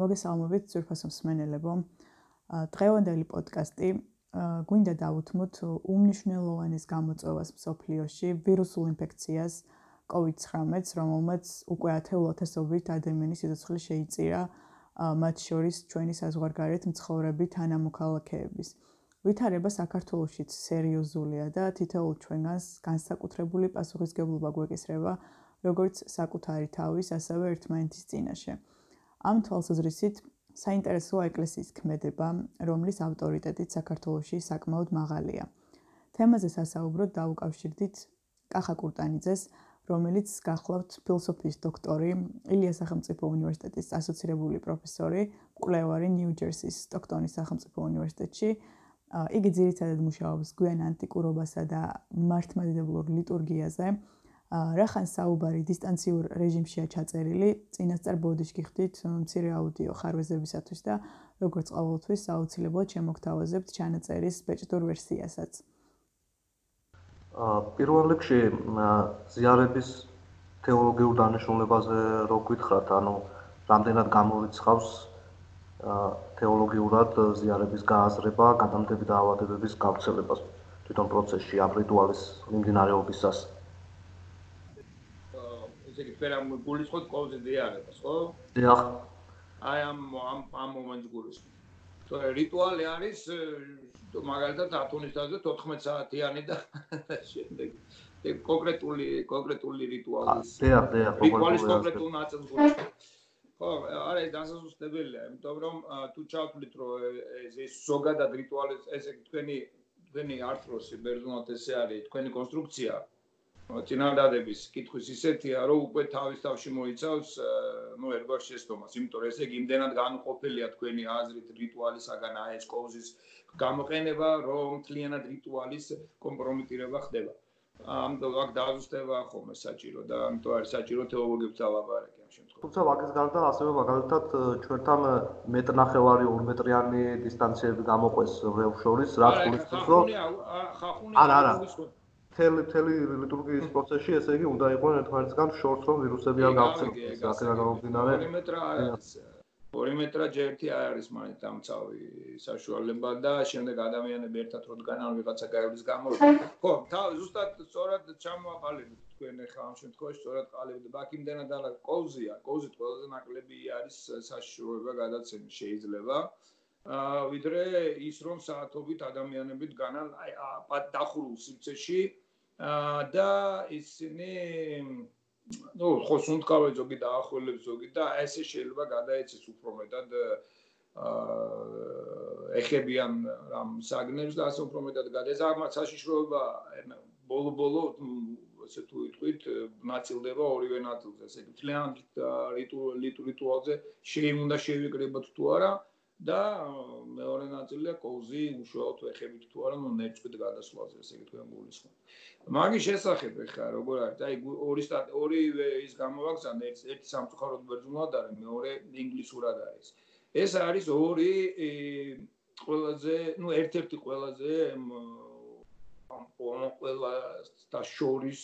მოგესალმებით ძვირფასო მსმენელებო. დღევანდელი პოდკასტი გვინდა დავუთმოთ უმნიშვნელოვანეს გამოწვევას მსოფლიოში ვირუსულ ინფექციას COVID-19, რომელმაც უკვე ათეულათასობით ადამიანის სიცოცხლე შეიწირა, მათ შორის ჩვენი საზღვარგარეთ მცხოვრები თანამოქალაქეების. ვითარება საქართველოსიც სერიოზულია და თითოეულ ჩვენგანს განსაკუთრებული პასუხისგებლობა გვეკისრება როგორც საკუთარი თავის, ასევე ერთმანეთის წინაშე. ამ თვალსაზრისით საინტერესოა ეკლესიის ქმედება, რომლის ავტორიტეტიც საქართველოსში საკმაოდ მაღალია. თემაზე სასაუბროდ დაუკავშირდით კახა კურტანიძეს, რომელიც გახლავთ ფილოსოფიის დოქტორი, ილიას სახელმწიფო უნივერსიტეტის ასოცირებული პროფესორი, კვლევარი ნიუ-ჯერსის სტოქტონის სახელმწიფო უნივერსიტეტში. იგი ძირითადად მუშაობს გვიან ანტიკურობასა და მართლმადიდებლურ ლიტურგიაზე. რახან საუბარი დისტანციურ რეჟიმშია ჩაწერილი, წინასწარ ბოდიშ გიხდით მცირე აუდიო ხარვეზებისათვის და როგორც ყოველთვის აუცილებლად შემოგთავაზებთ ჩანაწერის ბეჭდურ ვერსიასაც. აა პირველ რიგში ზიარების თეოლოგიურ დანიშნულებაზე რო გითხრათ, ანუ რამდენად გამორიცხავს აა თეოლოგიურად ზიარების გააზრება, გადამდები და ავადებების გავრცელებას თვითონ პროცესში ამ რიტუალის მიმდინარეობისას. ესე იგი თქვენ ამ გულისხმობთ ყოველზე დიარებას, ხო? დიახ. აი ამ ამ ამ მომენტს გულისხმობთ. თორე რიტუალი არის მაგალითად ათონისაზე 14 საათიანი და შემდეგ ეგ კონკრეტული კონკრეტული რიტუალის. დიახ, დიახ, რიტუალის კონკრეტულ ნაწილს გულისხმობთ. ხო, არა, დასასუსტებელია, იმიტომ რომ თუ ჩავთვლით რომ ეს ზოგადად რიტუალი ესე თქვენი თქვენი არტროსი ბერძნულად ესე არის, თქვენი კონსტრუქცია წინადადების კითხვის ისეთია, რომ უკვე თავის თავში მოიცავს, ну, ერგოს შეცდომას, იმიტომ რომ ესე იგი იმდენად განუყოფელია თქვენი აზრით რიტუალისაგან აი ეს კოუზის გამოყენება, რომ თლიანად რიტუალის კომპრომიტირება ხდება. ამიტომ აქ დააზუსტება ხომ საჭირო და ამიტომ არის საჭირო თეოლოგებს ალაბარაკი ამ შემთხვევაში. თუმცა ვაგის გარდა ასევე მაგალითად ჩვენთან მეტრნახევარი 2 მეტრიანი დისტანციები გამოყვეს რეულ შორის, რაც გულისხმობს რომ არა არა თელი თელი ლიტურგიის პროცესში ესე იგი უნდა იყოს ერთმანეთსგან შორს რომ ვირუსები არ გავრცელდეს აქედან გამომდინარე 2 მეტრა 2 მეტრა ჯერთი არის მაინც დამცავი საშუალება და შემდეგ ადამიანები ერთად როდგან ან ვიღაცა გაივლის გამო ხო ზუსტად სწორად ჩამოაყალიბეთ თქვენ ახლა ამ შემთხვევაში სწორად ყალიბეთ ბაკიმდენად არა კოუზია კოუზით ყველაზე ნაკლები არის საშუალება გადაცემის შეიძლება ვიდრე ის რომ საათობით ადამიანები დგანან აი დახურულ სივრცეში აა და ისინი ну ხო სუნთქავე ზოგი დაახოლებს ზოგი და ესე შეიძლება გადაეცეს უფრო მეტად აა ეხებიან რამ საგნებს და ასე უფრო მეტად გადაეცეს ამათ საშიშროება ბოლო-ბოლო ესე თუ იტყვით ნაწილდება ორივე ნაწილზე. ესე იგი თლიანად რიტუალზე შეიძლება შევიკრიბოთ თუ არა და მეორე ნაწილია კოუზი უშუალოდ ეხებით თუ არა ნუ ნერწყვით გადასვლაზე ესე იგი თქვენ გულისხმობ. მაგის შესახებ ხა როგორ არის? აი ორი ორი ის გამოვაგზავნე ერთ ერთი სამწუხაროდ ბერძნულად არის, მეორე ინგლისურად არის. ეს არის ორი ყველაზე, ნუ ერთ-ერთი ყველაზე ამ ყველა და შორის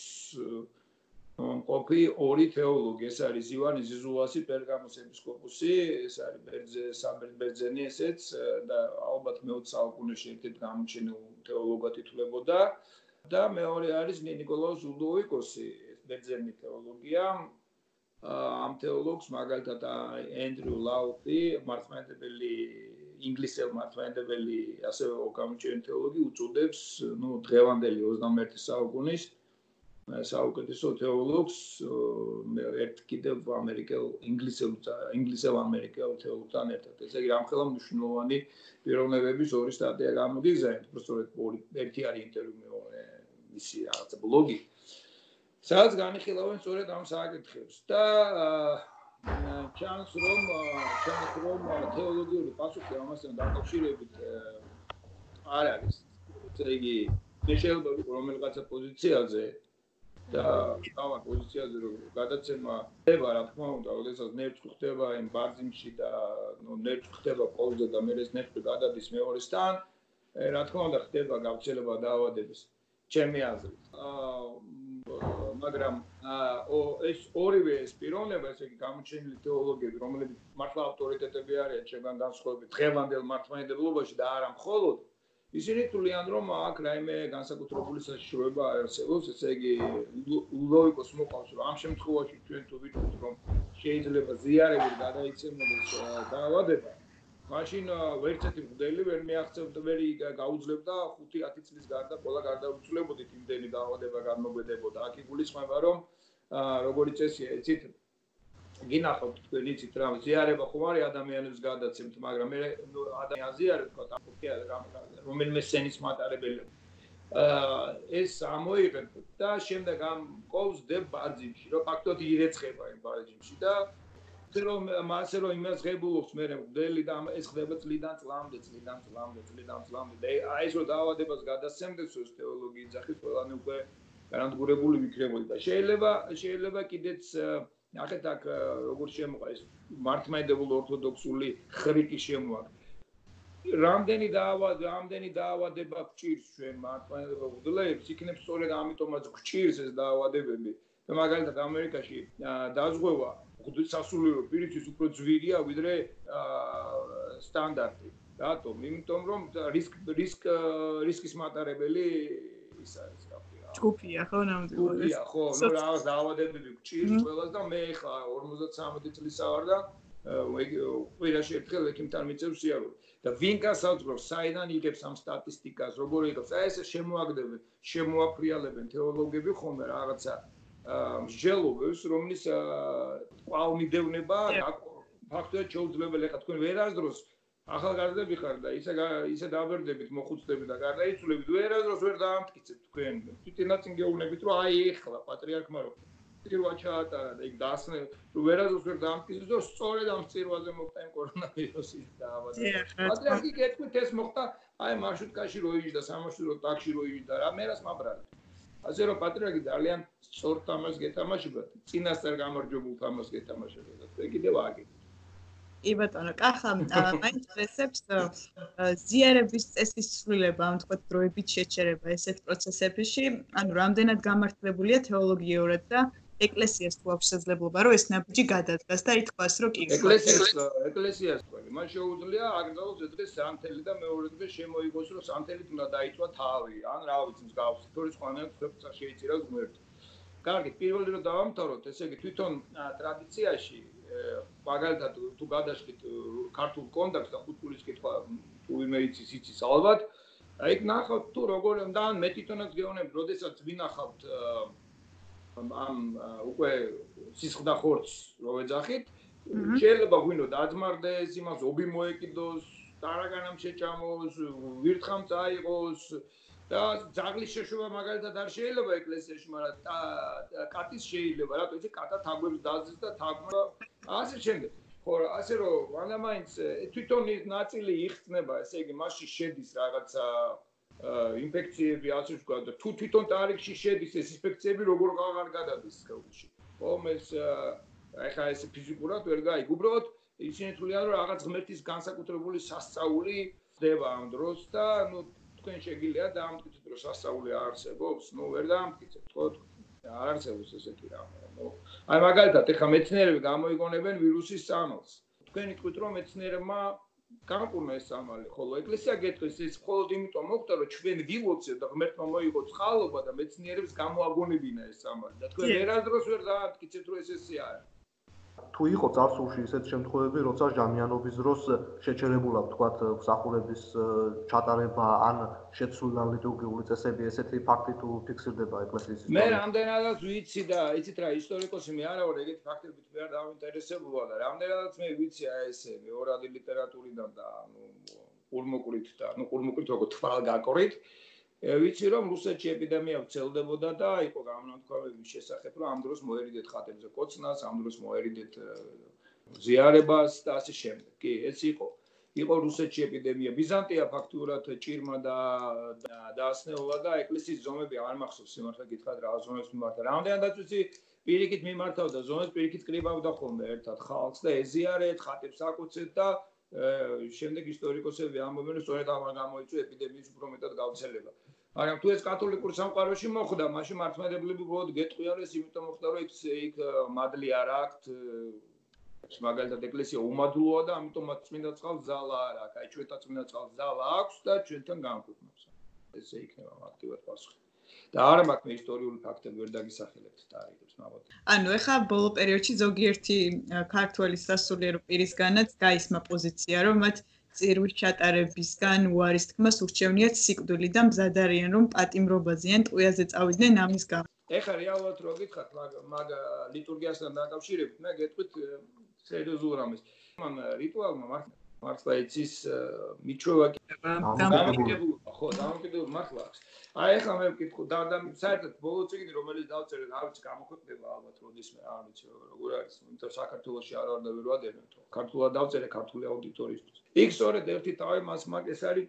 ყოფი ორი თეოლოგი, ეს არის ივანე ზიზულასი, პერგამოს ეპისკოპოსი, ეს არის ბერძე სამბერტ ბერძენი ესეც და ალბათ მე-20 საუკუნეში ერთ-ერთი გამოჩენილ თეოლოგად ითვლებოდა. და მეორე არის ნიკოლაუს უდოვიკოსი, ეს ბერძენი თეოლოგია. ამ თეოლოგს მაგალითად ენდრიუ ლაუთი, მართლმადიდებელი ინგლისელ მართლმადიდებელი ასევე გამოჩენილი თეოლოგი უწოდებს, ну, დღევანდელი 21 საუკუნის საუკეთესო თეოლოგს ერთ კიდევ ამერიკელ ინგლისელ ინგლისელ ამერიკელ თეოლოგთან ერთად. ესე იგი, ამხელა მნიშვნელოვანი პიროვნებების ორი სტატია გამოდის, პროფესორ ორი ერთი არის ინტერვიუ მეორე მისი რაღაც ბლოგი. სადაც განიხილავენ სწორედ ამ საკითხებს და ჩანს რომ ჩანს რომ თეოლოგიური პასუხი ამასთან დაკავშირებით არ არის. ესე იგი, შეიძლება რომელიღაცა პოზიციაზე და თავად პოზიციაზე რომ გადაცემა ხდება რა თქმა უნდა, ოდესაც ნერწყვი ხდება იმ ბარძიმში და ნუ ნერწყვი ხდება ყოველდღე და მე ეს ნერწყვი გადადის მეორესთან, რა თქმა უნდა ხდება გავრცელება დაავადების ჩემი აზრით. აა მაგრამ ეს ორივე ეს პიროვნება, ესე იგი გამოჩენილი თეოლოგიები, რომლებიც მართლა ავტორიტეტები არიან ჩემგან განსხვავებით დღევანდელ მართლმადიდებლობაში და არა მხოლოდ ისინი თვლიან რომ აქ რაიმე განსაკუთრებული საშუალება არსებობს, ესე იგი ლოგიკოს მოყავს რომ ამ შემთხვევაში ჩვენ თუ ვიტყვით რომ შეიძლება ზიარებით გადაიცემოდეს დაავადება მაშინ ვერცერთი მგდელი ვერ მიაღწევდა ვერ გაუძლებდა 5-10 წლის გარდა ყველა გარდაუცვლებოდით იმდენი დაავადება გამოგვედებოდა. აქ იგულისხმება რომ როგორი წესია ეცით გინახავთ თქვენ იცით რა ზიარება ხომ არის ადამიანებს გადაცემთ მაგრამ მე ადამიანს ზიარებ თქო თაფუქია რომელიმე სენის მატარებელი აა ეს ამოიღებ და შემდეგ ამ ყავს დებ ბარძიმში რომ ფაქტობრივად ირეცხება იმ ბარძიმში და რომ მასე რომ იმას ღებულობს მე მგდელი და ეს ხდება წლიდან წლამდე წლიდან წლამდე წლიდან წლამდე და აი ეს რომ დაავადებას გადასცემდეს ეს თეოლოგიის ძახით ყველანი უკვე გარანტირებული ვიქნებოდი და შეიძლება შეიძლება კიდეც ნახეთ აქ როგორ შემოყა ეს მართლმადიდებლური ორთოდოქსული ხრიკი შემოაქვს რამდენი დაავად რამდენი დაავადება გჭირს ჩვენ მართლმადიდებლურ უდლებს იქნებ სწორედ ამიტომაც გჭირს ეს დაავადებები და მაგალითად ამერიკაში დაზღვევა სასულიერო პირისთვის უფრო ძვირია ვიდრე სტანდარტი. რატომ? იმიტომ რომ რისკ რისკ რისკის მატარებელი ის არის კაფეა. ჯგუფია ხო ნამდვილად? ჯგუფია ხო, ნუ რაღაც დაავადებები გჭირს ყველას და მე ხა 53 წლისა ვარ და ყველაში ერთხელ ექიმთან მიწევს სიარული. და ვინ გასაუბრებს, საიდან იღებს ამ სტატისტიკას, როგორ იღებს? აი ეს შემოაგდებენ, შემოაფრიალებენ თეოლოგები ხომ რაღაცა მსჯელობებს, რომლის ყავმიდევნება ფაქტობრივად შეუძლებელი ხა თქვენ ვერასდროს ახალგაზრდები ხარ და ისე ისე დააბერდებით მოხუცდები და გარდაიცვლებით ვერასდროს ვერ დაამტკიცებთ თქვენ. თვითონაც ინგეუნებით რომ აი ეხლა პატრიარქმა რომ პირველ ჩაატარა და იქ დაასნე რომ ვერასდროს ვერ დაამტკიცებს რომ სწორედ ამ წირვაზე მოხდა იმ კორონავირუსის დაავადება პატრიარქი კეთქვით ეს მოხდა აი მარშრუტკაში როიჟდა სამაშვილო ტაქსში როიჟდა რა მერას მაბრალი ასე რომ პატრიარქი ძალიან სწორ თამაშს გეთამაშება, წინასწარ გამარჯვებულ თამაშს გეთამაშება და თქვენ კიდევ აგეთ. კი ბატონო, კახა, მაინტერესებს ზიარების წესის ცვლილება, ამ თქვა დროებით შეჩერება ესეთ პროცესებში, ანუ რამდენად გამართლებულია თეოლოგიურად და ეკლესიას თუ აქვს შესაძლებლობა რომ ეს ნაბიჯი გადადგას და ითქვას რომ კი ეკლესიას ეკლესიას თქვი მან შეუძლია აკრძალოს ეს სანთელი და მეორე დღეს შემოიგოს რომ სანთელით უნდა დაიწვა თავი ან რა ვიცი მსგავს. თორის ყვანებს ფერცა შეიძლება ღმერთი კარგი პირველი რომ დავამთავროთ ესე იგი თვითონ ტრადიციაში მაგალითად თუ გადაშკით ქართულ კონტექსტს და ხუთულის კითხვა თუ ვინმე იცის იცის ალბათ აი ნახავთ თუ როგორ და მე თვითონაც გეუბნები როდესაც ვინახავთ ამ უკვე სისხლდა ხორცს რო ეძახით შეიძლება გვინო დაძმარდეს იმას ობი მოეკიდოს დარაგანამ შეჭამოს ვირთხამ წაიღოს და ძაღლის შეშობა მაგალითად არ შეიძლება ეკლესიაში მაგრამ კატის შეიძლება რატო? იცი კატა თაგვებს დაზის და თაგმა ასე შემდეგ. ხო ასე რომ ვანამაინც თვითონ ის ნაწილი იხსნება ესე იგი მასში შედის რაღაცა ინფექციები ასე ვთქვა და თუ თვითონ ტარიქში შედის ეს ინფექციები როგორ აღარ გადადის სკეულში ხომ ეს ახლა ეს ფიზიკურად ვერ გაიგ უბრალოდ ისინი თვლიან რომ რაღაც ღმერთის განსაკუთრებული სასწაული ხდება ამ დროს და ნუ თქვენ შეგიძლიათ დაამტკიცოთ რომ სასწაული არსებობს. ნუ ვერ დაამტკიცებთ ხო? არ არსებობს ესეთი რამე ნუ. აი მაგალითად ეხლა მეცნიერები გამოიგონებენ ვირუსის სამალს თქვენი თქვით რომ მეცნიერებმა გამკურნა ეს სამალი, ხოლო ეკლესია გეტყვის. ის მხოლოდ იმიტომ მოხდა, რომ ჩვენ ვილოცეთ და ღმერთმა მოიგო წყალობა და მეცნიერებს გამოაგონებინა ეს სამალი. და თქვენ ერაზდროს ვერ დაამტკიცეთ, რომ ეს ესე არის. თუ იყო წარსულში ისეთ შემთხვევები, როცა ჟამიანობის დროს შეჩერებულა ვთქვათ მსახურების ჩატარება ან შეცვლა ლიტურგიული წესები, ესეთი ფაქტი თუ ფიქსირდება ეკლესიის ისტორიაში? მე რამდენადაც ვიცი და იცით რა, ისტორიკოსი მე არა ვარ, ეგეთი ფაქტებით მე არ დავინტერესებულა და რამდენადაც მე ვიცი აი ესე მეორადი ლიტერატურიდან და ანუ ყურმოკრით და ანუ ყურმოკრით როგორ თვალგაკრით ვიცი რომ რუსეთში ეპიდემია ვრცელდებოდა და იყო გამონათქვამების შესახებ რომ ამ დროს მოერიდეთ ხატებზე კოცნას, ამ დროს მოერიდეთ ზიარებას და ასე შემდეგ. კი, ეს იყო. იყო რუსეთში ეპიდემია. ბიზანტია ფაქტურად ჭირმა და დაასნეულა და ეკლესიის ზომები არ მახსოვს სიმართლე გითხრათ რა ზომებს მიმართა. რამდენადაც ვიცი პირიქით მიმართავდა ზომებს პირიქით კრიბავდა ხოლმე ერთად ხალხს და ეზიარეთ, ხატებს აკუცეთ და შემდეგ ისტორიკოსები ამბობენ რომ სწორედ ამან გამოიწვია ეპიდემიის უფრო მეტად გავრცელება. მაგრამ თუ ეს კათოლიკურ სამყაროში მოხდა, მაშინ მართლმადიდებლები უბრალოდ გეტყვიან ეს იმიტომ მოხდა, რომ იქ იქ მადლი არ აქვს მაგალითად ეკლესია უმადლოა და ამიტომაც წმინდა წყალს ზალა არ აქვს. აი ჩვენთან წმინდა წყალს ზალა აქვს და ჩვენთან განკუთვნებს. ესე იქნება აქტიურად პასუხი. და არა მაქვს ისტორიული ფაქტები ვერ დაგისახელებთ და აიგებს მაგოთ. ანუ ეხა ბოლო პერიოდში ზოგიერთი ქართველი სასულიერო პირისგანაც გაისმა პოზიცია, რომ მათ წირვის ჩატარებისგან უარის თქმას ურჩევნიათ სიკვდილი და მზად არიან რომ პატიმრობაზე ან ტყუიაზე წავიდნენ ამის გამო. ეხლა რეალურად რო გითხართ მაგ მაგ ლიტურგიასთან დაკავშირებით, მე გეტყვით სერიოზულ რამეს. მან რიტუალმა მართლა მართლა იცის მიჩვევა კიდება დამოკიდებულება ხო დამოკიდებულება მართლა აქვს. აი ახლა მე ვკითხო და და საერთოდ ბოლო წიგნი რომელიც დავწერე რა ვიცი გამოქვეყნდება ალბათ როდისმე არ ვიცი როგორ არის იმიტომ საქართველოსი არ ვარ და ვერ ვადერნ თო ქართულად დავწერე ქართული აუდიტორიისთვის იქ სწორედ ერთი თავი მას მაგ ეს არის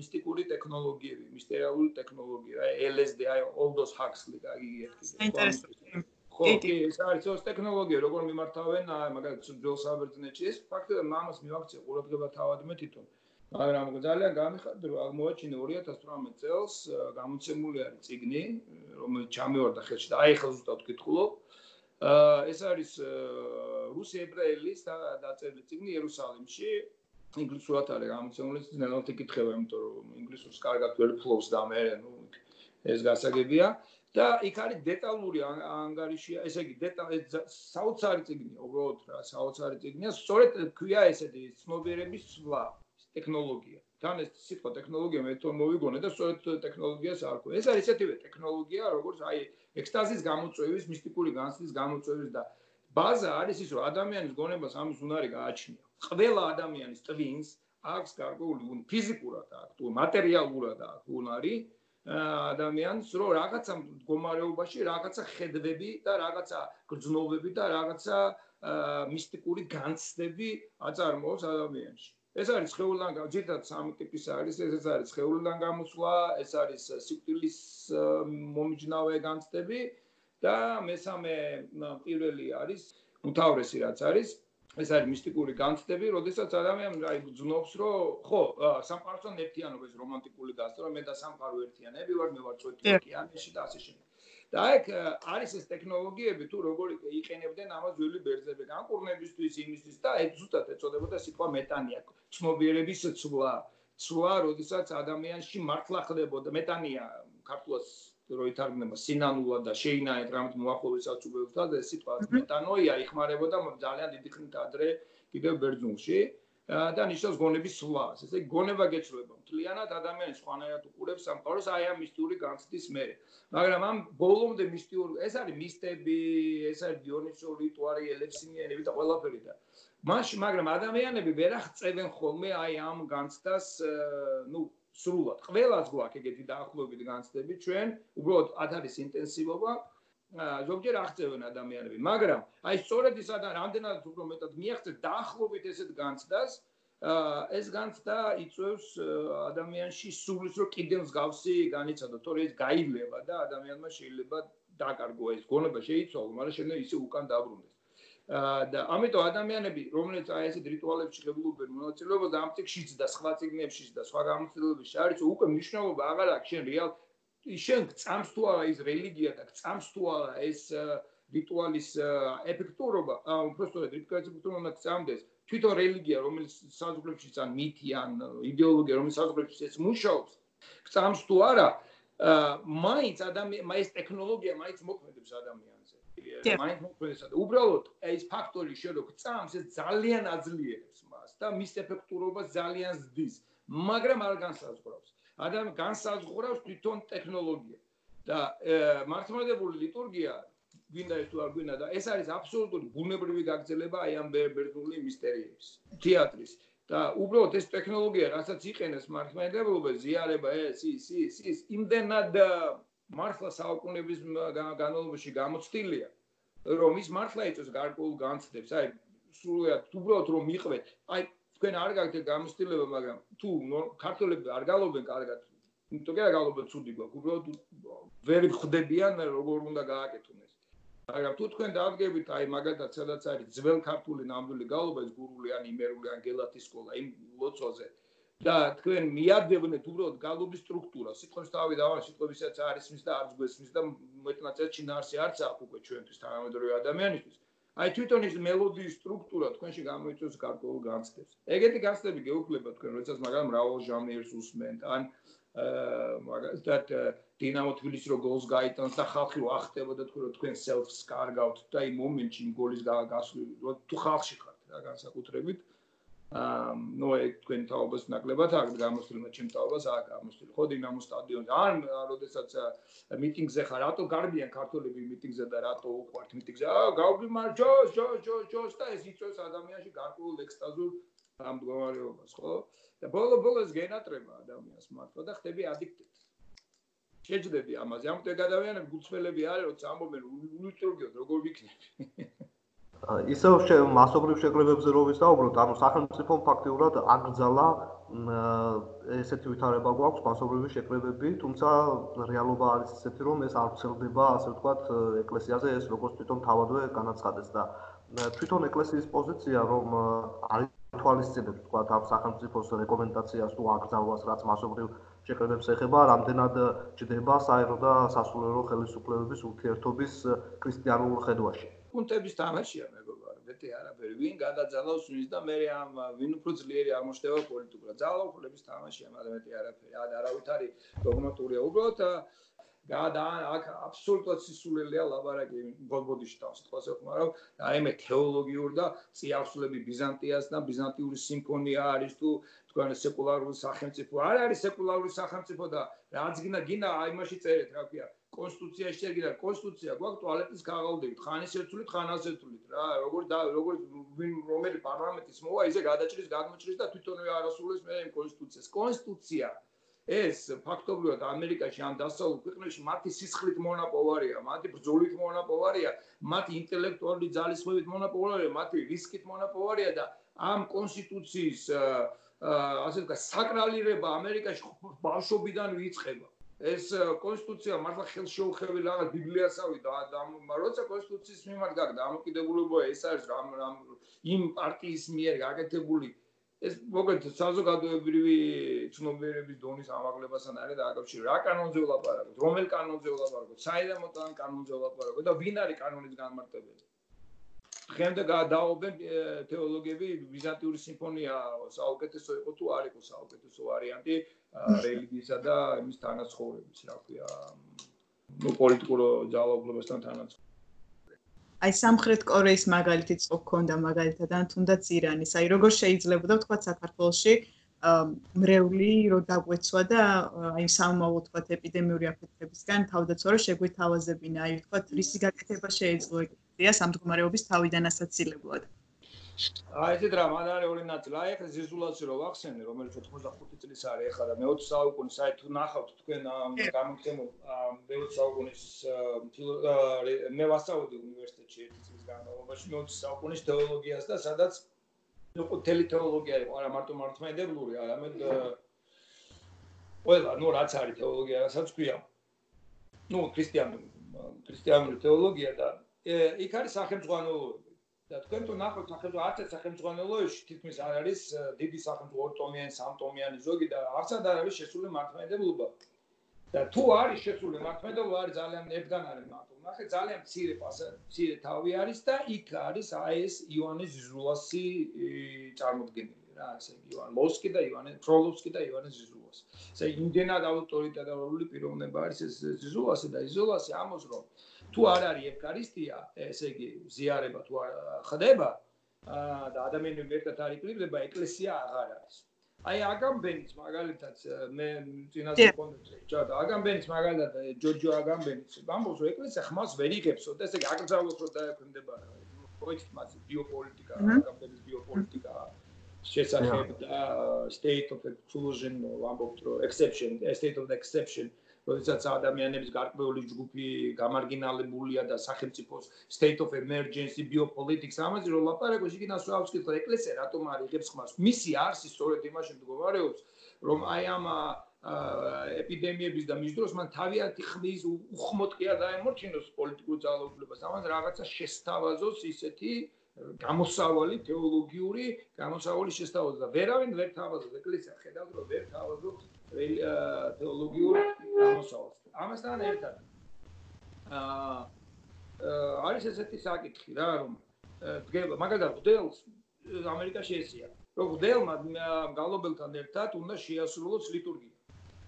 მისტიკური ტექნოლოგიები მისტერიალური ტექნოლოგია LSD აი all those hacks ლიგა იგი ერთი საინტერესო ხო, კი, ეს არის ეს ტექნოლოგია, როგორ მიმართავენ, მაგალითად, ძველ საბერძნეთში, ეს ფაქტია, მამას მივაქცია ყურადღება თავად მე თვითონ. მაგრამ ძალიან გამიხარდა, რომ მოაჩინე 2018 წელს გამოცემული არის ციგნი, რომელიც ჩამევარდა ხელში და აი ხელ ზუსტად ვკითხულობ. აა ეს არის რუსი ებრაელის დაწერილი ციგნი იერუსალიმში. ინგლისურად არის გამოცემული, ძნელად იკითხება, იმიტომ რომ ინგლისურს კარგად ვერ ფლობს და მე ნუ ეს გასაგებია. და იქ არის დეტალური ანგარიშია, ესე იგი საოცარი ციგნია, უბრალოდ რა საოცარი ციგნია, სწორედ ქვია ესეთი ცნობიერების სვლა, ტექნოლოგია. თან ეს სიტყვა ტექნოლოგია მე თვითონ მოვიგონე და სწორედ ტექნოლოგიას არქო. ეს არის ესეთივე ტექნოლოგია, როგორც აი ექსტაზის გამოწვევის, მისტიკური განცდის გამოწვევის და ბაზა არის ის, რომ ადამიანის გონებას ამის უნარი გააჩნია. ყველა ადამიანის twins აქვს გარკვეული ფიზიკურად აქვს, თუ მატერიალურად აქვს უნარი ადამიანს რომ რაღაცა მდგომარეობაში რაღაცა ხედვები და რაღაცა გრძნობები და რაღაცა მისტიკური განცდები აწარმოოს ადამიანში. ეს არის ხეულიდან ძირთად სამი ტიპის არის, ეს არის ხეულიდან გამოსვლა, ეს არის სიკვდილის მომიჯნავე განცდები და მესამე პირველი არის უთავრესი რაც არის ეს არის მისტიკური განცდები, როდესაც ადამიანი აი გძნობს, რომ ხო, სამყაროსთან ერთიანობას რომანტიკული გასწრო, მე და სამყარო ერთიანები ვარ, მე ვარ წვეთი ოკეანეში და ასე შემდეგ. და ეგ არის ეს ტექნოლოგიები თუ როგორ იყენებდნენ ამას ძველი ბერძნები განკურნებისთვის იმისთვის და ეგ ზუსტად ეწოდებოდა სიტყვა მეტანია, ცნობიერების ცვლა. ცვლა, როდესაც ადამიანში მართლა ხდებოდა მეტანია ქართულად რო ითარგმნება სინანულად და შეინაეთ რამით მოახლოვესაც უბრალოდ ეს სიტყვა მეტანოია იხმარებოდა ძალიან დიდი ხნით ადრე კიდევ ბერძნულში და ნიშნავს გონების სვლას. ესე გონება გეცვლება. მთლიანად ადამიანი სხვანაირად უყურებს სამყაროს აი ამ მისტიური განცდის მერე. მაგრამ ამ ბოლომდე მისტიური ეს არის მისტები, ეს არის დიონისო რიტუალი, ელექსინიანები და ყველაფერი და მაშ მაგრამ ადამიანები ვერ აღწევენ ხოლმე აი ამ განცდას ნუ სრულად ყველას გვაქვს ეგეთი დაახლოებით განცდები. ჩვენ უბრალოდ ათ არის ინტენსივობა. ზოგჯერ აღწევენ ადამიანები მაგრამ აი სწორედ ის ადან რამდენად უფრო მეტად მიაღწევ დაახლოებით ესეთ განცდას ეს განცდა იწევს ადამიანში სულის რო კიდევ მსგავსი განიცადო თორე ის გაივლება და ადამიანმა შეიძლება დაკარგო ეს გონება შეიცვალო მაგრამ შემდეგ ისე უკან დაბრუნდეს და ამიტომ ადამიანები რომელიც აი ესეთ რიტუალებში ღებულობენ მონაწილეობას და ამ წიგშიც და სხვა წიგნებშიც და სხვა გამოცდილებებში არის უკვე მნიშვნელობა აღარ აქვს შენ რეალ შენ წამს თუ არა ის რელიგია და წამს თუ არა ეს რიტუალის ეფექტურობა უბრალოდ რიტუალის უნდა წამდეს თვითონ რელიგია რომელიც საზღვრებში ან მითი ან იდეოლოგია რომელიც საზღვრებში ეს მუშაობს წამს თუ არა მაინც ადამიანი მაინც ტექნოლოგია მაინც მოქმედებს ადამიანზე მაინც და უბრალოდ ეს ფაქტორი შენ რო წამს ეს ძალიან აძლიერებს მას და მის ეფექტურობას ძალიან ზრდის მაგრამ არ განსაზღვრავს. ადამიანი განსაზღვრავს თვითონ ტექნოლოგია. და მართლმადიდებელი ლიტურგია გვინდა ეს თუ არ გვინდა და ეს არის აბსოლუტური ბუნებრივი გაგრძელება აი ამ ბერძნული მისტერიების თეატრის. და უბრალოდ ეს ტექნოლოგია რასაც იყენებს მართლმადიდებლობა ზიარება ეს ის ის ის იმდენად მართლა საუკუნეების განმავლობაში გამოცდილია რომ ის მართლა იწევს გარკვეულ განცდებს. აი სრულად უბრალოდ რომ მიყვეთ აი თქვენ არ გაიგეთ გამოცდილება მაგრამ თუ ქართველები არ გალობენ კარგად იმიტომ კი არ გალობენ ცუდი გვაქვს. უბრალოდ ვერ ხვდებიან როგორ უნდა გააკეთონ ეს მაგრამ თუ თქვენ დაადგებით აი მაგალითად სადაც არის ძველ ქართული ნამდვილი გალობა ეს გურული ან იმერული ან გელათის სკოლა იმ ლოცვაზე და თქვენ მიადებნეთ უბრალოდ გალობის სტრუქტურას. სიტყვებს თავი დავალ სიტყვებისაც არის მის და არც გვესმის და მეტნაცად ჩინარსი არც აქვს უკვე ჩვენთვის თანამედროვე ადამიანისთვის. აი თვითონ ის მელოდიის სტრუქტურა თქვენში გამოიწვევს გარკვეულ განცდებს. ეგეთი განცდები გეუქმება თქვენ, როდესაც მაგალითად მრავალ ჟანრს უსმენთ, ან მაგალითად დინამო თბილისი რო გოლს გაიტანს და ხალხი ვახტება და თქვენ თქვენ self-ს კარგავთ და იმ მომენტში იმ გოლის გასული თუ ხალხში ხართ რა განსაკუთრებით აა ნუ ეგ თქვენ თაობას ნაკლებად აქ გამოსული მე ჩემ თაობას აქ გამოსული ხო დინამო სტადიონზე ან როდესაც მიტინგზე ხარ რატო გარბიან ქართველები მიტინგზე და რატო უყვართ მიტინგზე აა გავგიმარ ჯოს ჯოს ჯოს ჯოს და ეს იწვევს ადამიანში გარკვეულ ექსტაზურ ამდგომარეობას ხო და ბოლო ბოლოს გენატრება ადამიანს მართლა და ხდები ადიქტი შეჯდები ამაზე ამიტომ ეგ ადამიანები გულწრფელები არის როცა ამბობენ ულუტროგიოდ როგორ ვიქნები ისევ მასობრივ შეკრებებზე რო ვისაუბროთ, ანუ სახელმწიფომ ფაქტიურად აკრძალა ესეთი ვითარება გვაქვს მასობრივი შეკრებები, თუმცა რეალობა არის ისეთი, რომ ეს არ ვრცელდება, ასე ვთქვათ, ეკლესიაზე ეს როგორც თვითონ თავადვე განაცხადეს და თვითონ ეკლესიის პოზიცია, რომ არის თვალისწინებს, ვთქვათ, ამ სახელმწიფოს რეკომენდაციას თუ აკრძალვას, რაც მასობრივ შეკრებებს ეხება, რამდენად ჯდება საერო და სასულიერო ხელისუფლებების ურთიერთობის ქრისტიანულ ხედვაში. პუნქტების თამაშია მეგობარო, მეტი არაფერი. ვინ გადაძალავს ვინს და მე ამ ვინ უფრო ძლიერი აღმოჩნდება პოლიტიკურად. ძალაუფლების თამაშია, მაგრამ მეტი არაფერი. ა არავით არის დოგმატურია. უბრალოდ გადა აქ აბსოლუტურად სისულელია ლაბარაკი ბოლბოდიში თავს თქოსე მაგრამ აი მე თეოლოგიურ და წიავსლები ბიზანტიას და ბიზანტიური სიმფონია არის თუ თქვენ სეკულარული სახელმწიფო არ არის სეკულარული სახელმწიფო და რაც გინდა გინდა აი მასში წერეთ რა ქვია კონსტიტუციაში შეგიდა კონსტიტუცია გვაქვს ტუალეტის ქაღალდებით ხანის ერთულით ხანას ერთულით რა. როგორ და როგორ რომელი პარლამენტის მოვა ისე გადაჭრის გადმოჭრის და თვითონვე არასრულებს მე იმ კონსტიტუციას. კონსტიტუცია ეს ფაქტობრივად ამერიკაში ამ დასავლურ ქვეყნებში მათი სისხლით მონაპოვარია მათი ბრძოლით მონაპოვარია მათი ინტელექტუალური ძალისხმევით მონაპოვარია მათი რისკით მონაპოვარია და ამ კონსტიტუციის ასე ვთქვათ საკრალირება ამერიკაში ბავშვობიდან ვიწყება ეს კონსტიტუცია მართლა ხელშეუხებელი რაღაც ბიბლიასავი და როცა კონსტიტუციის მიმართ გაქვს დამოკიდებულება ეს არის რამ რამ იმ პარტიის მიერ გაკეთებული ეს მოგეთ საზოგადოებრივი ცნობიერების დონის ამაღლებასთან არის დაკავშირებული რა კანონზე ვლაპარაკობთ? რომელ კანონზე ვლაპარაკობთ? საიდამოთან კანონზე ვლაპარაკობთ და ვინ არის კანონის განმარტებელი ხემდე გადააობენ თეოლოგები ბიზანტიური სიმფონია საუკეთესო იყო თუ არ იყო საუკეთესო ვარიანტი რელიგიისა და იმის თანაცხოვრების, რა ქვია, ნუ პოლიტიკურ ძალაუფლებასთან თანაცხოვრების. აი სამხრეთ კორეის მაგალითი წოქონდა მაგალითად ან თუნდაც ირანის. აი როგორ შეიძლება ვთქვა საქართველოსში მრევლი რო დაგვეცვა და აი სამომავლო თქვა ეპიდემიური აფეთქებისგან თავდაცვა რო შეგვითავაზებინა. აი თქვა რისი გაკეთება შეიძლება ეგრეა სამდგომარეობის თავიდან ასაცილებლად. აი ეს დრამა არის ორი ნაწილი. აი ახლა ზიზულაცი რო ვახსენე, რომელიც 85 წლის არის ახლა და მე 20 საუკუნის აი თუ ნახავთ თქვენ გამოცემულ მე 20 საუკუნის მე ვასწავლდი უნივერსიტეტში ერთი წლის განმავლობაში მე 20 საუკუნის თეოლოგიას და სადაც ნუ თელი თეოლოგია იყო, არა მარტო მართლმადიდებლური, არამედ ყველა, ნუ რაც არის თეოლოგია, რასაც ქვია. ნუ ქრისტიანული ქრისტიანული თეოლოგია და იქ არის სახელმწიფო და თქვენ თუ ნახოთ სახელმწიფო არც სახელმწიფოებში თითქმის არ არის დიდი სახელმწიფო ორტომიანი, სამტომიანი ზოგი და არცად არ არის შესული მართლმადიდებლობა. და თუ არის შესული მართლმადიდებლობა, არის ძალიან ერთგან არის მარტო. ნახე ძალიან მცირე პასა, მცირე თავი არის და იქ არის აი ეს ივანე ზიზულასი წარმოდგენილი რა, ესე ივან მოსკი და ივანე ფროლოვსკი და ივანე ზიზულასი. ესე იმდენად ავტორიტეტული პიროვნება არის ეს ზიზულასი და ზიზულასი ამოს რომ თუ არ არის ევქარისტია, ესე იგი ზიარება თუ ხდება და ადამიანები ერთად არ იკრიბება, ეკლესია აღარ არის. აი აგამბენიც მაგალითად მე წინაზე კონდექს ჩატა აგამბენიც მაგალითად ჯორჯო აგამბენიც ამბობს რომ ეკლესია ხმას ვერ იღებსო და ესე იგი აკრძალოს რომ დაექვემდება პროექტ მას ბიოპოლიტიკა აგამბენის ბიოპოლიტიკა შესაძლებელი და state of exclusion ამბობს რომ exception state of exception როდესაც ადამიანების გარკვეული ჯგუფი გამარგინალებულია და სახელმწიფოს state of emergency biopolitics ამაზე რომ ლაპარაკობს იგი ნასვავს კიდე ეკლესია რატომ არ იღებს ხმას? მისი არსი სწორედ იმაში მდგომარეობს რომ აი ამ ეპიდემიების და მის დროს მან თავიანთი ხმის უხმოდ კი არ დაემორჩინოს პოლიტიკურ ძალაუფლებას ამას რაღაცა შესთავაზოს ისეთი გამოსავალი თეოლოგიური გამოსავალი შესწავლა და ვერავინ ვერ თავაზობს ეკლესია ხედავთ რომ ვერ თავაზობს თეოლოგიურ გამოსავალს. ამასთან ერთად აა არის ესეთი საკითხი რა რომ დგება მაგალითად ღვდელს ამერიკაში ესია რომ ღვდელმა გალობელთან ერთად უნდა შეასრულოს ლიტურგია.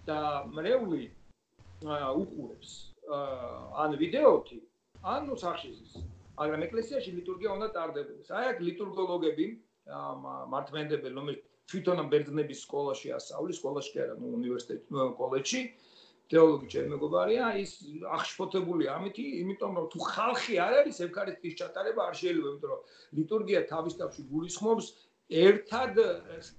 და მრევლი უყურებს ან ვიდეოთი ან ნუ სახშიზის მაგრამ ეკლესიაში ლიტურგია უნდა ტარდებოდეს. აი აქ ლიტურგოლოგები მართმენდებელი რომელიც თვითონ ბერძნების სკოლაში ასწავლის სკოლაში კი არა ნუ უნივერსიტეტში კოლეჯში თეოლოგი ჩემი მეგობარია ის აღშფოთებული ამითი იმიტომ რომ თუ ხალხი არ არის ევქარისტიის ჩატარება არ შეიძლება იმიტომ რომ ლიტურგია თავის თავში გულისხმობს ერთად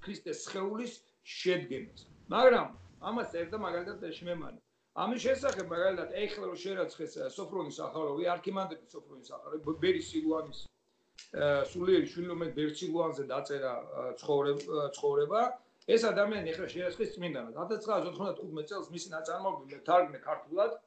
ქრისტეს სხეულის შედგენას. მაგრამ ამას წერდა მაგალითად შმემანი ამის შესახებ მაგალითად ეხლა რომ შერაცხეს სოფრონის ახალოვი არქიმანდრიტი სოფრონის ახალოვი ბერი სილუანის სულიერი შვილი რომელიც ბერი სილუანზე დაწერა ცხოვრება ეს ადამიანი ახლა შეასხეს წმინდანად. 1995 წელს მისი ნაწარმოები მეთარგმნე ქართულად.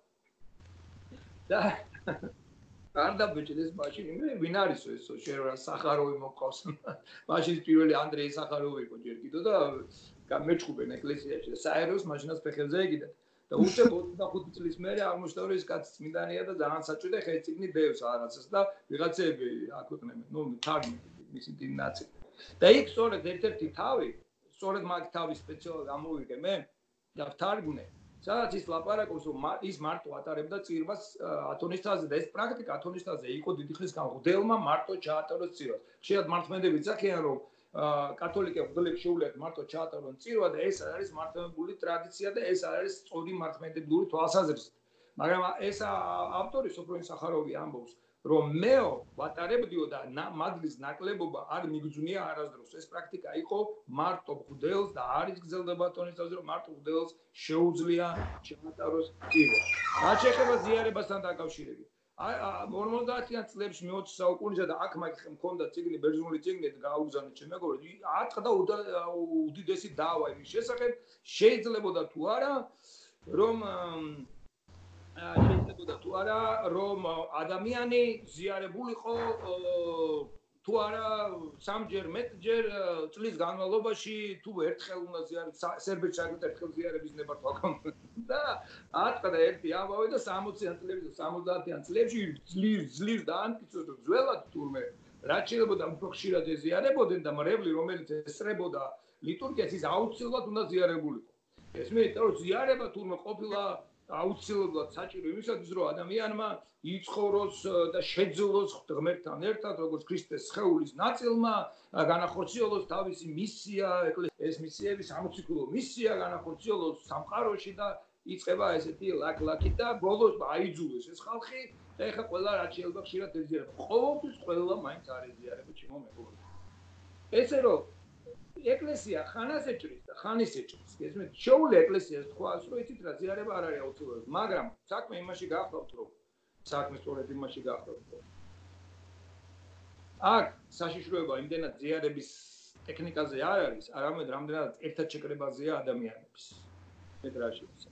და არ დაბეჭდეს მაშინ მე ვინ არის ეს შერა სახაროვი მოყავს მაშინ პირველი ანდრეი სახაროვი იყო ჯერ კიდო და მეჩხუბენ ეკლესიაში და საეროს მაშინაც ფეხებზე ეგიდა და უშე 25 წლის მერე აღმოჩნდა რომ ეს კაცი წმინდანია და ძალიან საჭიროა ხე ციგნი დევს რაღაცას და ვიღაცები აკვირნებენ ნუ თარგმნი მისი დინ ნაწილი. და იქ სწორედ ერთ-ერთი თავი სწორედ მაგ თავის სპეციალურად ამოვიგე მე და ვთარგმნე სადაც ის ლაპარაკობს რომ ის მარტო ატარებდა წირვას ათონისტაზე და ეს პრაქტიკა ათონისტაზე იყო დიდი ხნის განმავლობაში მარტო ჩაატაროს წირვას. შეიძლება მართმენდები ძახიან რომ კათოლიკე მღვდლებს შეუძლიათ მარტო ჩაატარონ წირვა და ეს არის მართლმადიდებლური ტრადიცია და ეს არის სწორი მართლმადიდებლური თვალსაზრისით. მაგრამ ეს ავტორი სოფრონ სახაროვი ამბობს რომ მეო ვატარებდიო და მაგლის ნაკლებობა არ მიგძვნია არასდროს. ეს პრაქტიკა იყო მარტო ღვდელს და არის გრძელდება ტონის თავზე რომ მარტო ღვდელს შეუძლია შემატაროს წივა რა შეიძლება ზიარებასთან დაკავშირებით აი 50-იან წლებში მე 20 საუკუნეში და აქ მაგ მქონდა ციგნი ბერძნული ციგნი და გაუგზავნე ჩემ მეგობრებს აწყდა უდიდესი დავა იმის შესახებ შეიძლებოდა თუ არა რომ შეიძლებოდა თუ არა რომ ადამიანი ზიარებულიყო თუ არა სამჯერ მეტჯერ წლის განმავლობაში თუ ერთხელ უნდა ზიარებს სერბეთში აგეთ ერთხელ ზიარების ნება თვალყამ და ატყდა ერთი ამბავი და 60-იან წლებში 70-იან წლებში ძლივ ძლივ და ანტიცოდ ძველად თურმე რაც შეიძლება უფრო ხშირად ეზიარებოდნენ და მრევლი რომელიც ესწრებოდა ლიტურგიას ის აუცილებლად უნდა ზიარებულიყო. ეს მე თორე ზიარება თურმე ყოფილა აუცილებლად საჭირო იმისათვის რომ ადამიანმა იცხოვროს და შეძლოს ღმერთთან ერთად როგორც ქრისტეს სხეულის ნაწილმა განახორციელოს თავისი მისია ეს მისიები სამოციქულო მისია განახორციელოს სამყაროში და იწება ესეთი ლაკ-ლაკი და ბოლოს აიძულეს ეს ხალხი და ეხა ყველა რაც შეიძლება ხშირად ეზიარება. ყოველთვის ყველა მაინც არ ეზიარება ჩემო მეგობრებო. ესე რომ ეკლესია ხანას ეჭრის და ხანის ეჭრის. გესმით? შეუძლია ეკლესიას თქვას, რომ იცით რა ზიარება არ არის აუცილებელი, მაგრამ საქმე იმაში გახლავთ, რომ საქმე სწორედ იმაში გახლავთ, რომ აქ საშიშროება იმდენად ზიარების ტექნიკაზე არ არის, არამედ რამდენად ერთად შეკრებაზეა ადამიანების. მე დრაშიც.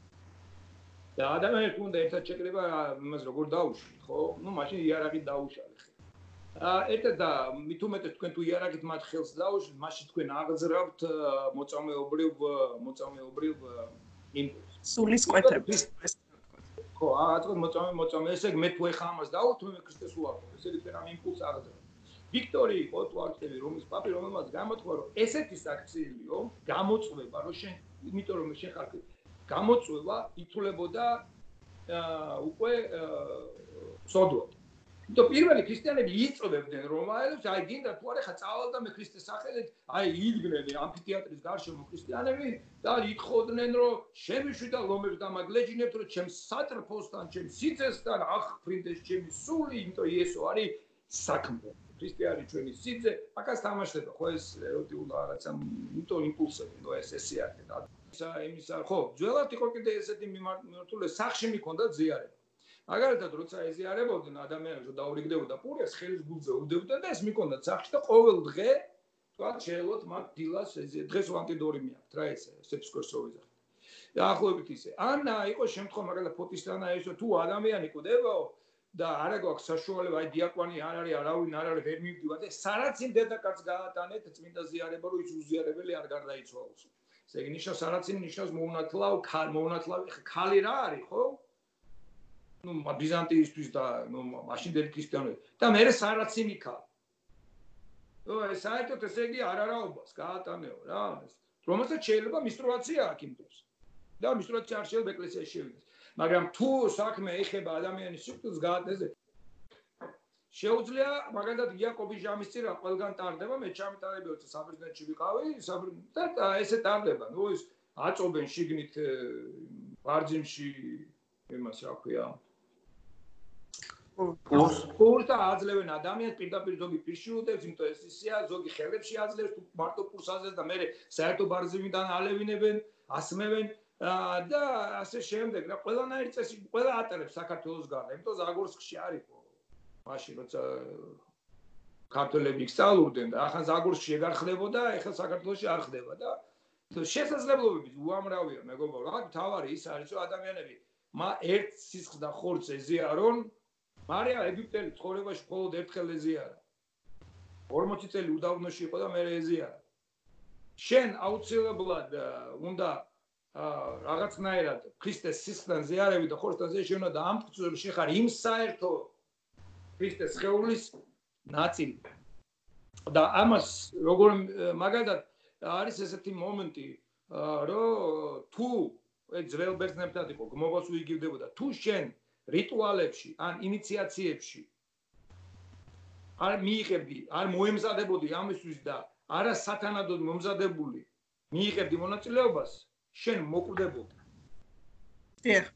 და ადამიანებს უნდა ერთად შეკრება იმას როგორ დაუშვი, ხო? ნუ მაშინ იარაღი დაუშალე. ერთად და მით უმეტეს თქვენ თუ იარაღით მათ ხელს დაუშვით, მაშინ თქვენ აღძრავთ მოწამეობრივ მოწამეობრივ იმპულს. სულის კვეთებს. ხო, აღძრავთ მოწამე მოწამე, ესე იგი მე თუ ეხა ამას დაუთ, მე ქრისტეს უარყო. ესე იგი თქვენ ამ იმპულს აღძრავთ. ვიქტორი იყო თუ არქები რომის პაპი რომელმაც გამოთქვა რომ ესეთი საქციელიო გამოწვევა რომ შენ იმიტომ რომ შენ ხარ გამოწვევა ითულებოდა აა უკვე სოდო თუმცა პირველი ქრისტიანები იწოდებდნენ რომაელებს, აი გინდა თუ არა ხა წავალდა მე ქრისტეს სახელით, აი იდგნენ ამფითეატრის გარშემო ქრისტიანები და ითხოვდნენ რომ შემიშვი და ლომებს დამაგლეჯინებთ რომ ჩემ სატრფოსთან, ჩემ სიცესთან ახფრინდეს ჩემი სული, იმიტომ იესო არის საქმე. ქრისტიანი ჩვენი სიძე, აკას თამაშდება ხო ეს ეროტიული რაღაცა, იმიტომ იმპულსები, ნუ ეს ესე არის და ისა იმისა ხო, ძველად იყო კიდე ესეთი მიმართულება, სახში მიქონდა ზიარება. მაგალითად როცა ეზიარებოდნენ ადამიანებს და დაურიგდებოდა პურიას ხელის გულზე უდებდნენ და ეს მიკონდა სახში და ყოველ დღე თქვა შეელოთ მათ დილას ეს დღეს ვანტიდორი მიაქვთ რა ეს სეფსკორსოვი და ახლობით ისე. ან იყო შემთხვევა მაგალითად ფოტისთანა ესო თუ ადამიანი ყდებაო და არა გვაქვს საშუალება აი დიაკვანი არ არის არავინ არ არის ვერ მივდივარ და სარაცინ დედაკაც გაატანეთ წმინდა ზიარება რომ ის უზიარებელი არ გარდაიცვალოს. ესე იგი ნიშნავს სარაცინ ნიშნავს მოუნათლავ მოუნათლავი ხალი რა არის ხო ну ბიზანტიისთვის და ну მაშინდელი ქრისტიანები და მე სარაცინი ხა ო ეს საერთოდ ესე იგი არ არაობას გაატანეო რა რომელსაც შეიძლება მისტრუაცია აქვს იმ დროს და მისტრუაცია არ შეიძლება ეკლესიაში შევიდეს მაგრამ თუ საქმე ეხება ადამიანის სიკვდილს გაატეზე შეუძლია მაგალითად იაკობის ჟამის წირა ყველგან ტარდება მე ჩამიტარები ოცა საბერძნეთში ვიყავი და ესე ტარდება ნუ ის აწობენ შიგნით ბარძიმში იმას რა ქვია პურს პურს და აძლევენ ადამიანს პირდაპირ ზოგი პირში უდევს იმიტომ ეს ისია ზოგი ხელებში აძლევს თუ მარტო პურს აძლევს და მე საერთო ბარძიმიდან ალევინებენ ასმევენ და ასე შემდეგ რა ყველანაირი წესი ყველა ატარებს საქართველოს გარდა იმიტომ ზაგორსკში არისო. მაშინ როცა ქართველები სწავლობდნენ და ახლა ზაგორსკში ეგარ ხდებოდა ეხლა საქართველოსში არ ხდება და შესაძლებლობები უამრავია მეგობრო რა თავარი ის არის რომ ადამიანები მა ერთ სისხლს და ხორცს ეზიარონ მარია ეგვიპტელი ცხოვრებაში მხოლოდ ერთხელ ეზიარა. 40 წელი უდავნოში იყო და მე ეზიარა. შენ აუცილებლად უნდა რაღაცნაირად ქრისტეს სისხლთან ზიარები და ხორცთან ზიარები უნდა ამფრთხილო შეხარ იმ საერთო ქრისტეს ხეულის ნაწილი. და ამას როგორ მაგალითად არის ესეთი მომენტი რომ თუ ეს ძველ ბერძნებთან იყო გმობას უიგივდებოდა თუ შენ რიტუალებში ან ინიციაციებში არ მიიღებდი არ მოემზადებოდი ამისთვის და არა სათანადოდ მომზადებული მიიღებდი მონაწილეობას შენ მოკვდებოდა. დიახ.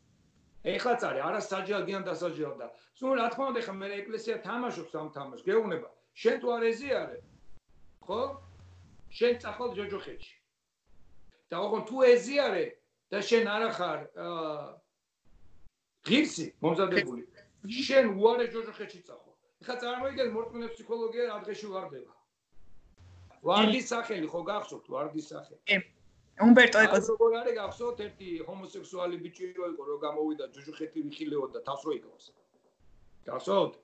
ეხლაც არის, არა საჯალდიან დასაჯალდა. სულ რა თქმა უნდა, ხა მე ეკლესია თამაშობს ამ თამაშს, გეუბნება. შენ თუ არ ეზიარე, ხო? შენ წახვალ ჯოჯოხეთში. და ოღონ თუ ეზიარე და შენ არ ახარ აა ღირსი მომზადებული, შენ უარე ჯოჯოხეთში წახვალ. ეხლა წარმოიდგინე მორწმუნე ფსიქოლოგია რა დღეში ვარდება. ვარდის სახელი ხო გახსოვთ ვარდის სახელი? უმბერტო ეკოს როგორ არის გახსოვთ ერთი ჰომოსექსუალი ბიჭი რო იყო რო გამოვიდა ჯუჯუხეთი ვიხილეოდა თავს რო იკავს გახსოვთ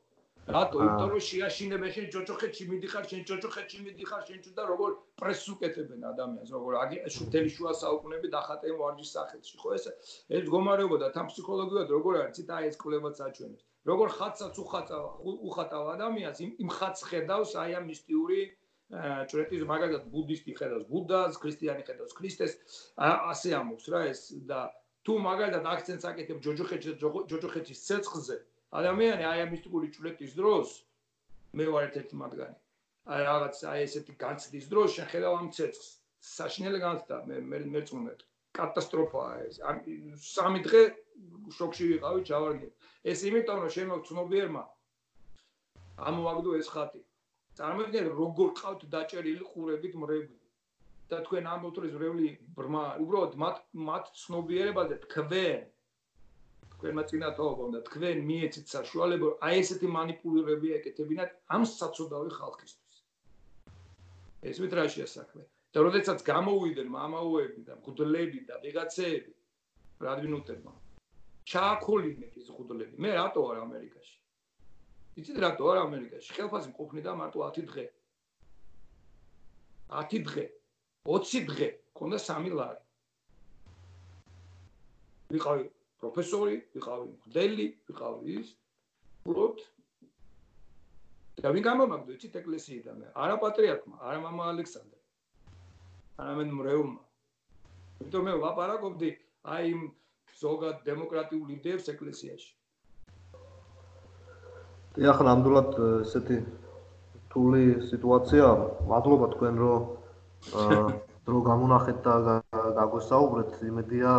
რატო? იმიტომ რომ შეაშინებენ შენ ჯოჯოხეთში მიდიხარ შენ ჯოჯოხეთში მიდიხარ შენ თუ და როგორ პრესს უკეთებენ ადამიანს? როგორ შუთელი შუა საუკუნეები დახატენ ვარჯის სახელში ხო? ეს ეს მდგომარეობა და თან ფსიქოლოგიურად როგორ არის? ციტა ეს კვლევაც აჩვენებს. როგორ ხაცაც უხაცა უხატავ ადამიანს იმ ხაც ხედავს აი ამ მისტიური ჭრეტის მაგალითად ბუდისტი ხედავს ბუდას, ქრისტიანი ხედავს ქრისტეს, ასე ამობს რა ეს და თუ მაგალითად აქცენტს აკეთებ ჯოჯოხეთის ჯოჯოხეთის ცეცხლზე, ადამიანი აი ამ მისტიკური ჭრეტის დროს მე ვარ ერთ-ერთი მათგანი. აი რაღაც აი ესეთი განცდის დროს შეხედავ ამ ცეცხლს. საშინელი განცდა მე მე მეწუნეთ. კატასტროფაა ეს. ამ სამი დღე შოქში ვიყავი, ჩავარდი. ეს იმიტომ რომ შემოგცნობიერმა ამოაგდო ეს ხატი. წარმოიდგინეთ როგორ ყავთ დაჭერილი ყურებით მრევლი და თქვენ ამბობთ რომ ეს მრევლი ბრმა უბრალოდ მათ მათ ცნობიერებაზე თქვენ თქვენმა წინათაობამ და თქვენ მიეცით საშუალება აი ესეთი манипуლირები ეკეთებინათ ამ საცოდავი ხალხისთვის. ეს ვიტრაშია საქმე. და როდესაც გამოვიდნენ მამაოები და მღვდლები და ვეგაცეები რადვინუტებმა ჩააქოლინეთ ეს მღვდლები. მე რატო არ ამერიკაში? იცით რატო არ ამერიკაში? ხელფასი მყოფნიდა მარტო 10 დღე. 10 დღე. 20 დღე. ქონდა 3 ლარი. ვიყავი პროფესორი, ვიყავი მღვდელი, ვიყავი ის. ვუყურებთ და ვინ გამომაგდო იცით ეკლესიიდან? არა პატრიარქმა, არა მამა ალექსანდრე. არამედ მრევმა. იმიტომ მე ვაპარაკობდი აი იმ ზოგად დემოკრატიულ იდეებს ეკლესიაში. დიახ, ნამდვილად ესეთი რთული სიტუაცია. მადლობა თქვენ რომ დრო გამონახეთ და გაგვესაუბრეთ. იმედია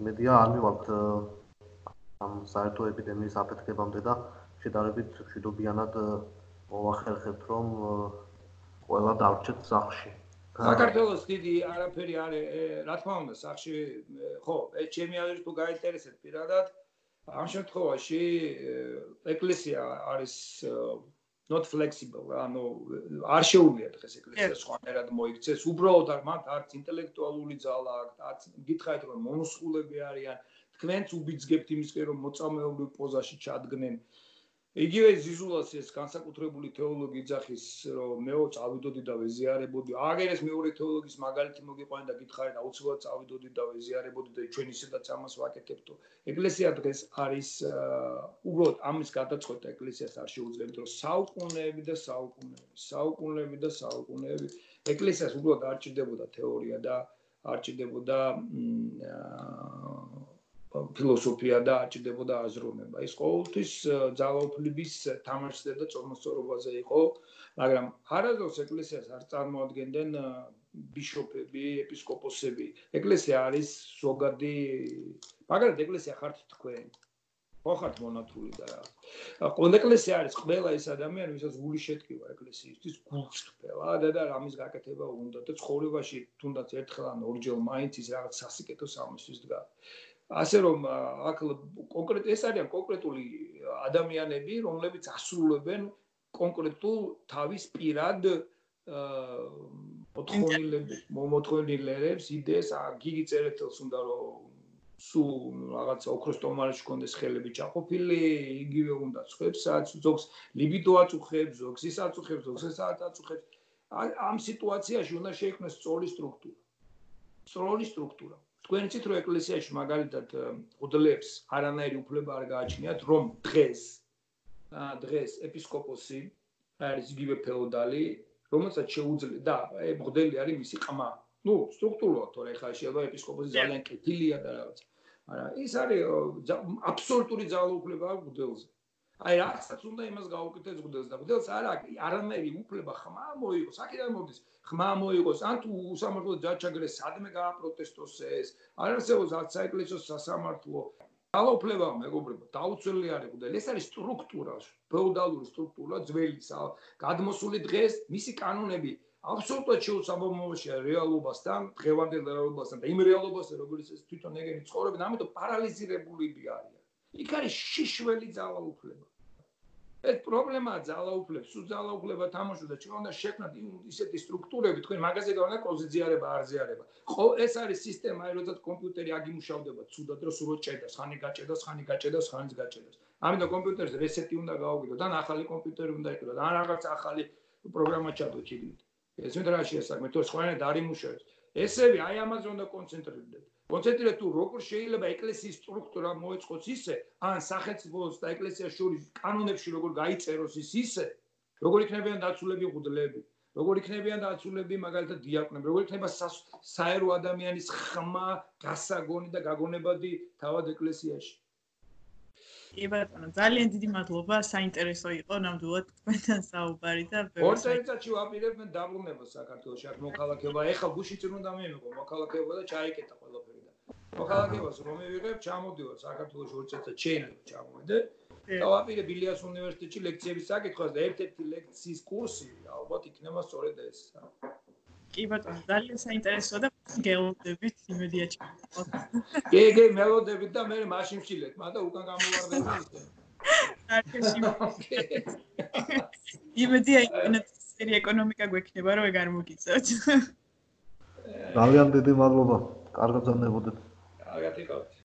იმედია არ მივალთ ამ საერთო ეპიდემიის აფეთქებამდე და შედარებით მშვიდობიანად მოვახერხებთ რომ ყველა დავრჩეთ სახლში. საქართველოს დიდი არაფერი არის, რა თქმა უნდა, სახლში ხო, ეს ჩემი აზრით თუ გაინტერესებს პირადად, ამ შემთხვევაში ეკლესია არის not flexible, ანუ არ შეუძლია დღეს ეკლესია სხვანაირად მოიქცეს, უბრალოდ არ მათ არც ინტელექტუალური ძალა აქვს, არც გითხარით რომ მონოსხულები არიან, თქვენც უბიძგებთ იმისკენ რომ მოწამეობრივ პოზაში ჩადგნენ. იგივე ზიზულას ეს განსაკუთრებული თეოლოგი იძახის რომ მეო წავიდოდი და ვეზიარებოდი. აგერ ეს მეორე თეოლოგის მაგალითი მოგიყვანა და გითხარით აუცილებლად წავიდოდი და ვეზიარებოდი და ჩვენ ისედაც ამას ვაკეთებთო. ეკლესია დღეს არის უბრალოდ ამის გადაწყვეტა ეკლესიას არ იმიტომ რომ საუკუნეები და საუკუნეები საუკუნეები და საუკუნეები. ეკლესიას უბრალოდ არ ჭირდებოდა თეორია და არ ჭირდებოდა ფილოსოფია და აჭდებოდა აზროვნება. ის ყოველთვის ძალაუფლების თამაშზე და წორმოსწორობაზე იყო, მაგრამ არადოს ეკლესიას არ წარმოადგენდნენ ბიშოპები, ეპისკოპოსები. ეკლესია არის ზოგადი, მაგრამ ეკლესია ხართ თქვენ. ხო ხართ მონათული და რა. ყველა ეკლესია არის ყველა ის ადამიანი, ვისაც გული შეტკივა ეკლესიისთვის, გულწრფელა და და რამის გაკეთება უნდა და ცხოვრებაში თუნდაც ერთხელ ან ორჯერ მაინც ის რაღაც სასიკეთო სამისთვის დგა. ასე რომ აქ კონკრეტ ეს არიან კონკრეტული ადამიანები, რომლებიც ასრულებენ კონკრეტულ თავის პირად მოთხოვნილებს, მოთხოვნილებს იდეას, გიგი წერეთელს უნდა რომ სულ რაღაც ოქროს ტომარში კონდეს ხელები ჩაყოფილი, იგივე უნდა ცხებსაც, ზოგს ლიბიდო აწუხებს, ზოგს ის აწუხებს, ზოგს ეს აწუხებს. ამ სიტუაციაში უნდა შეიქმნას სწორი სტრუქტურა. სწორი სტრუქტურა. თქვენ იცით რომ ეკლესიაში მაგალითად უდლებს არანაირი უფლება არ გააჩნიათ რომ დღეს დღეს ეპისკოპოსი არის იგივე ფეოდალი რომელსაც შეუძლია და მოდელი არის მისი ყმა. ну სტრუქტურულად თორე ხა შეიძლება ეპისკოპოსი ძალიან კეთილია და რაღაც. არა ის არის აბსოლუტური ძალაუფლება აქვს მოდელზე აი რასაც უნდა იმას გაუკეთოს გუდელს და გუდელს არ აქვს არანაირი უფლება ხმა მოიყოს აქედან მოდის ხმა მოიყოს ან თუ უსამართლო ჯაჭაგრეს სადმე გააპროტესტოს ეს არ არსებობს არც საეკლესიო სასამართლო ძალაუფლება მეგობრებო დაუცველი არის გუდელ ეს არის სტრუქტურა ფეოდალური სტრუქტურა ძველი გადმოსული დღეს მისი კანონები აბსოლუტურად შეუსაბამოა რეალობასთან, დღევანდელ რეალობასთან და იმ რეალობასთან, როგორც ეს თვითონ ეგენი ცხოვრობენ, ამიტომ პარალიზირებულები არიან. იქ არის შიშველი ძალაუფლება. ეს პრობლემაა ძალაუფლებს, სულ ძალაუფლება თამაშობს და ჩვენ უნდა შექმნათ ისეთი სტრუქტურები, თქვენ მაგაზე გავნა პოზიციარება, არზიარება. ხო, ეს არის სისტემა, როდესაც კომპიუტერი აგიმუშავდება, ცუდად რო სულ ჭედა, ხანი გაჭედა, ხანი გაჭედა, ხანიც გაჭედა. ამიტომ კომპიუტერზე რესეტი უნდა გაუგიდო, და ახალი კომპიუტერი უნდა იყიდო, და რაღაც ახალი პროგრამა ჩადო ჩიგდით. ეს მე რა შეიძლება, მე თუ სხვანაირად არ იმუშავებს. ესევე აი ამაზე უნდა კონცენტრირდეთ. კონცენტრირდეთ თუ როგორ შეიძლება ეკლესიის სტრუქტურა მოეწყოს ისე, ან სახელმწიფოს და ეკლესიას შორის კანონებში როგორ გაიწეროს ის ისე, როგორ იქნებიან დაცულები ღუდლები, როგორ იქნებიან დაცულები მაგალითად დიაკვნები, როგორ იქნება საერო ადამიანის ხმა, გასაგონი და გაგონებადი თავად ეკლესიაში. კი ბატონო, ძალიან დიდი მადლობა, საინტერესო იყო ნამდვილად თქვენთან საუბარი და ორ წელიწადში ვაპირებ მე დაბრუნება საქართველოს აქ მოქალაქეობა. ეხლა გუში წინ უნდა მიიღო მოქალაქეობა და ჩაიკეტა ყველაფერი და მოქალაქეობას რომ მივიღებ, ჩამოდივარ საქართველოს ორ წელიწად შეიძლება ჩამოვიდე. და ვაპირებ ილიას უნივერსიტეტში ლექციების საკითხს და ერთ-ერთი ლექციის კურსი ალბათ იქნება სწორედ ეს. კი ბატონო, ძალიან საინტერესოა და გელოდებით იმედია ჩქო. კი, კი, მელოდებით და მე მაშინ ვშილეთ, მაგრამ უკან გამოვარდები. იმედია ინტენსიური ეკონომიკა გვექნება, რომ ეგ არ მოგიწევთ. ძალიან დიდი მადლობა. კარგად ზანდებოდეთ. კარგად იყავით.